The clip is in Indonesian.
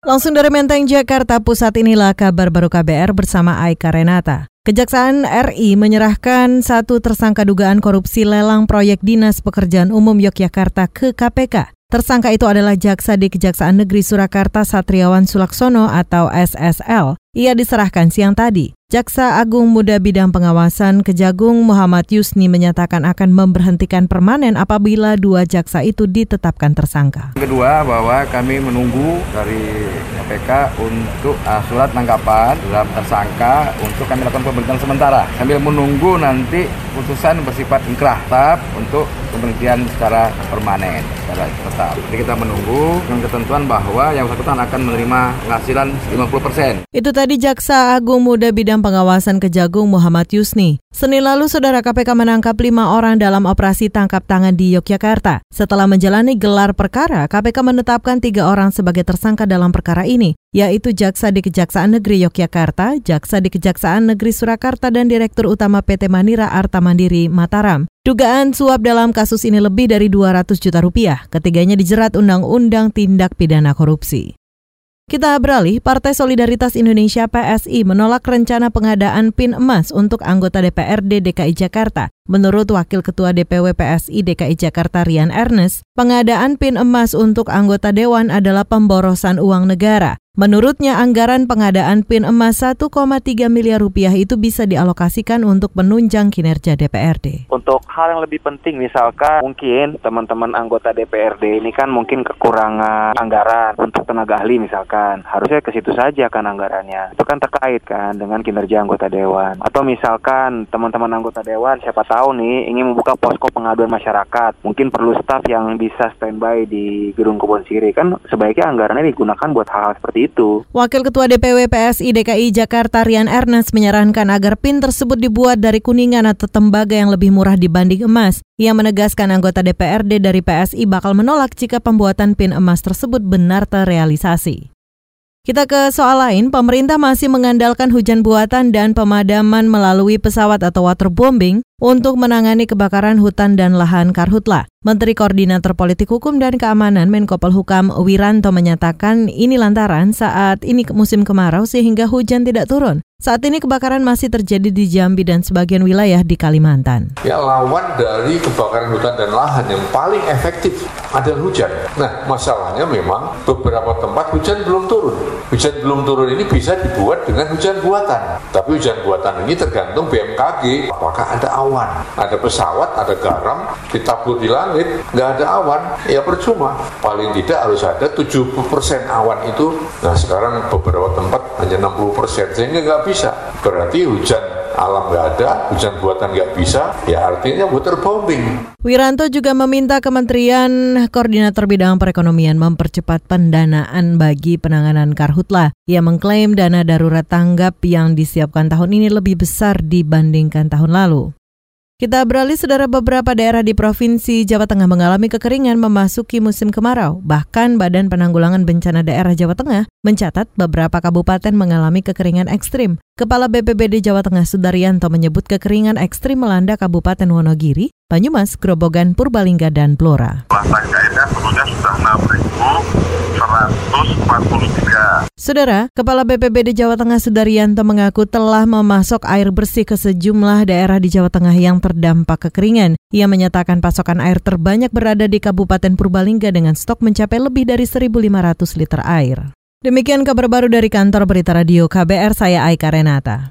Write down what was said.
Langsung dari Menteng, Jakarta Pusat inilah kabar baru KBR bersama Aika Renata. Kejaksaan RI menyerahkan satu tersangka dugaan korupsi lelang proyek Dinas Pekerjaan Umum Yogyakarta ke KPK. Tersangka itu adalah jaksa di Kejaksaan Negeri Surakarta Satriawan Sulaksono atau SSL. Ia diserahkan siang tadi. Jaksa Agung Muda Bidang Pengawasan Kejagung Muhammad Yusni menyatakan akan memberhentikan permanen apabila dua jaksa itu ditetapkan tersangka. Kedua, bahwa kami menunggu dari KPK untuk uh, surat tanggapan dalam tersangka untuk kami lakukan pemberhentian sementara sambil menunggu nanti putusan bersifat inkrah tetap untuk pemberhentian secara permanen, secara tetap. Jadi kita menunggu dengan ketentuan bahwa yang bersangkutan akan menerima penghasilan 50%. Itu tadi Jaksa Agung Muda Bidang Pengawasan Kejagung Muhammad Yusni. Senin lalu, Saudara KPK menangkap lima orang dalam operasi tangkap tangan di Yogyakarta. Setelah menjalani gelar perkara, KPK menetapkan tiga orang sebagai tersangka dalam perkara ini, yaitu Jaksa di Kejaksaan Negeri Yogyakarta, Jaksa di Kejaksaan Negeri Surakarta, dan Direktur Utama PT Manira Arta Mandiri Mataram. Dugaan suap dalam kasus ini lebih dari 200 juta rupiah. Ketiganya dijerat Undang-Undang Tindak Pidana Korupsi. Kita beralih, Partai Solidaritas Indonesia PSI menolak rencana pengadaan PIN emas untuk anggota DPRD DKI Jakarta. Menurut Wakil Ketua DPW PSI DKI Jakarta Rian Ernest, pengadaan PIN emas untuk anggota dewan adalah pemborosan uang negara. Menurutnya anggaran pengadaan PIN emas 1,3 miliar rupiah itu bisa dialokasikan untuk menunjang kinerja DPRD. Untuk hal yang lebih penting misalkan mungkin teman-teman anggota DPRD ini kan mungkin kekurangan anggaran untuk tenaga ahli misalkan. Harusnya ke situ saja kan anggarannya. Itu kan terkait kan dengan kinerja anggota dewan. Atau misalkan teman-teman anggota dewan siapa tahu nih ingin membuka posko pengaduan masyarakat. Mungkin perlu staf yang bisa standby di gedung kebun siri kan sebaiknya anggarannya digunakan buat hal-hal seperti itu. Wakil Ketua DPW PSI DKI Jakarta Rian Ernest menyarankan agar PIN tersebut dibuat dari kuningan atau tembaga yang lebih murah dibanding emas. Ia menegaskan anggota DPRD dari PSI bakal menolak jika pembuatan PIN emas tersebut benar terrealisasi. Kita ke soal lain, pemerintah masih mengandalkan hujan buatan dan pemadaman melalui pesawat atau waterbombing untuk menangani kebakaran hutan dan lahan karhutla. Menteri Koordinator Politik Hukum dan Keamanan Menko Polhukam Wiranto menyatakan ini lantaran saat ini musim kemarau sehingga hujan tidak turun. Saat ini kebakaran masih terjadi di Jambi dan sebagian wilayah di Kalimantan. Ya lawan dari kebakaran hutan dan lahan yang paling efektif adalah hujan. Nah masalahnya memang beberapa tempat hujan belum turun. Hujan belum turun ini bisa dibuat dengan hujan buatan. Tapi hujan buatan ini tergantung BMKG. Apakah ada awan, ada pesawat, ada garam, ditabur di langit, nggak ada awan, ya percuma. Paling tidak harus ada 70% awan itu. Nah sekarang beberapa tempat hanya 60%, sehingga nggak bisa. Berarti hujan alam nggak ada, hujan buatan nggak bisa, ya artinya waterbombing. Wiranto juga meminta Kementerian Koordinator Bidang Perekonomian mempercepat pendanaan bagi penanganan karhutla. Ia mengklaim dana darurat tanggap yang disiapkan tahun ini lebih besar dibandingkan tahun lalu. Kita beralih saudara beberapa daerah di Provinsi Jawa Tengah mengalami kekeringan memasuki musim kemarau. Bahkan Badan Penanggulangan Bencana Daerah Jawa Tengah mencatat beberapa kabupaten mengalami kekeringan ekstrim. Kepala BPBD Jawa Tengah Sudaryanto menyebut kekeringan ekstrim melanda Kabupaten Wonogiri, Banyumas, Grobogan, Purbalingga, dan Blora. Saudara, Kepala BPBD Jawa Tengah Sudaryanto mengaku telah memasok air bersih ke sejumlah daerah di Jawa Tengah yang terdampak kekeringan. Ia menyatakan pasokan air terbanyak berada di Kabupaten Purbalingga dengan stok mencapai lebih dari 1.500 liter air. Demikian kabar baru dari kantor Berita Radio KBR, saya Aika Renata.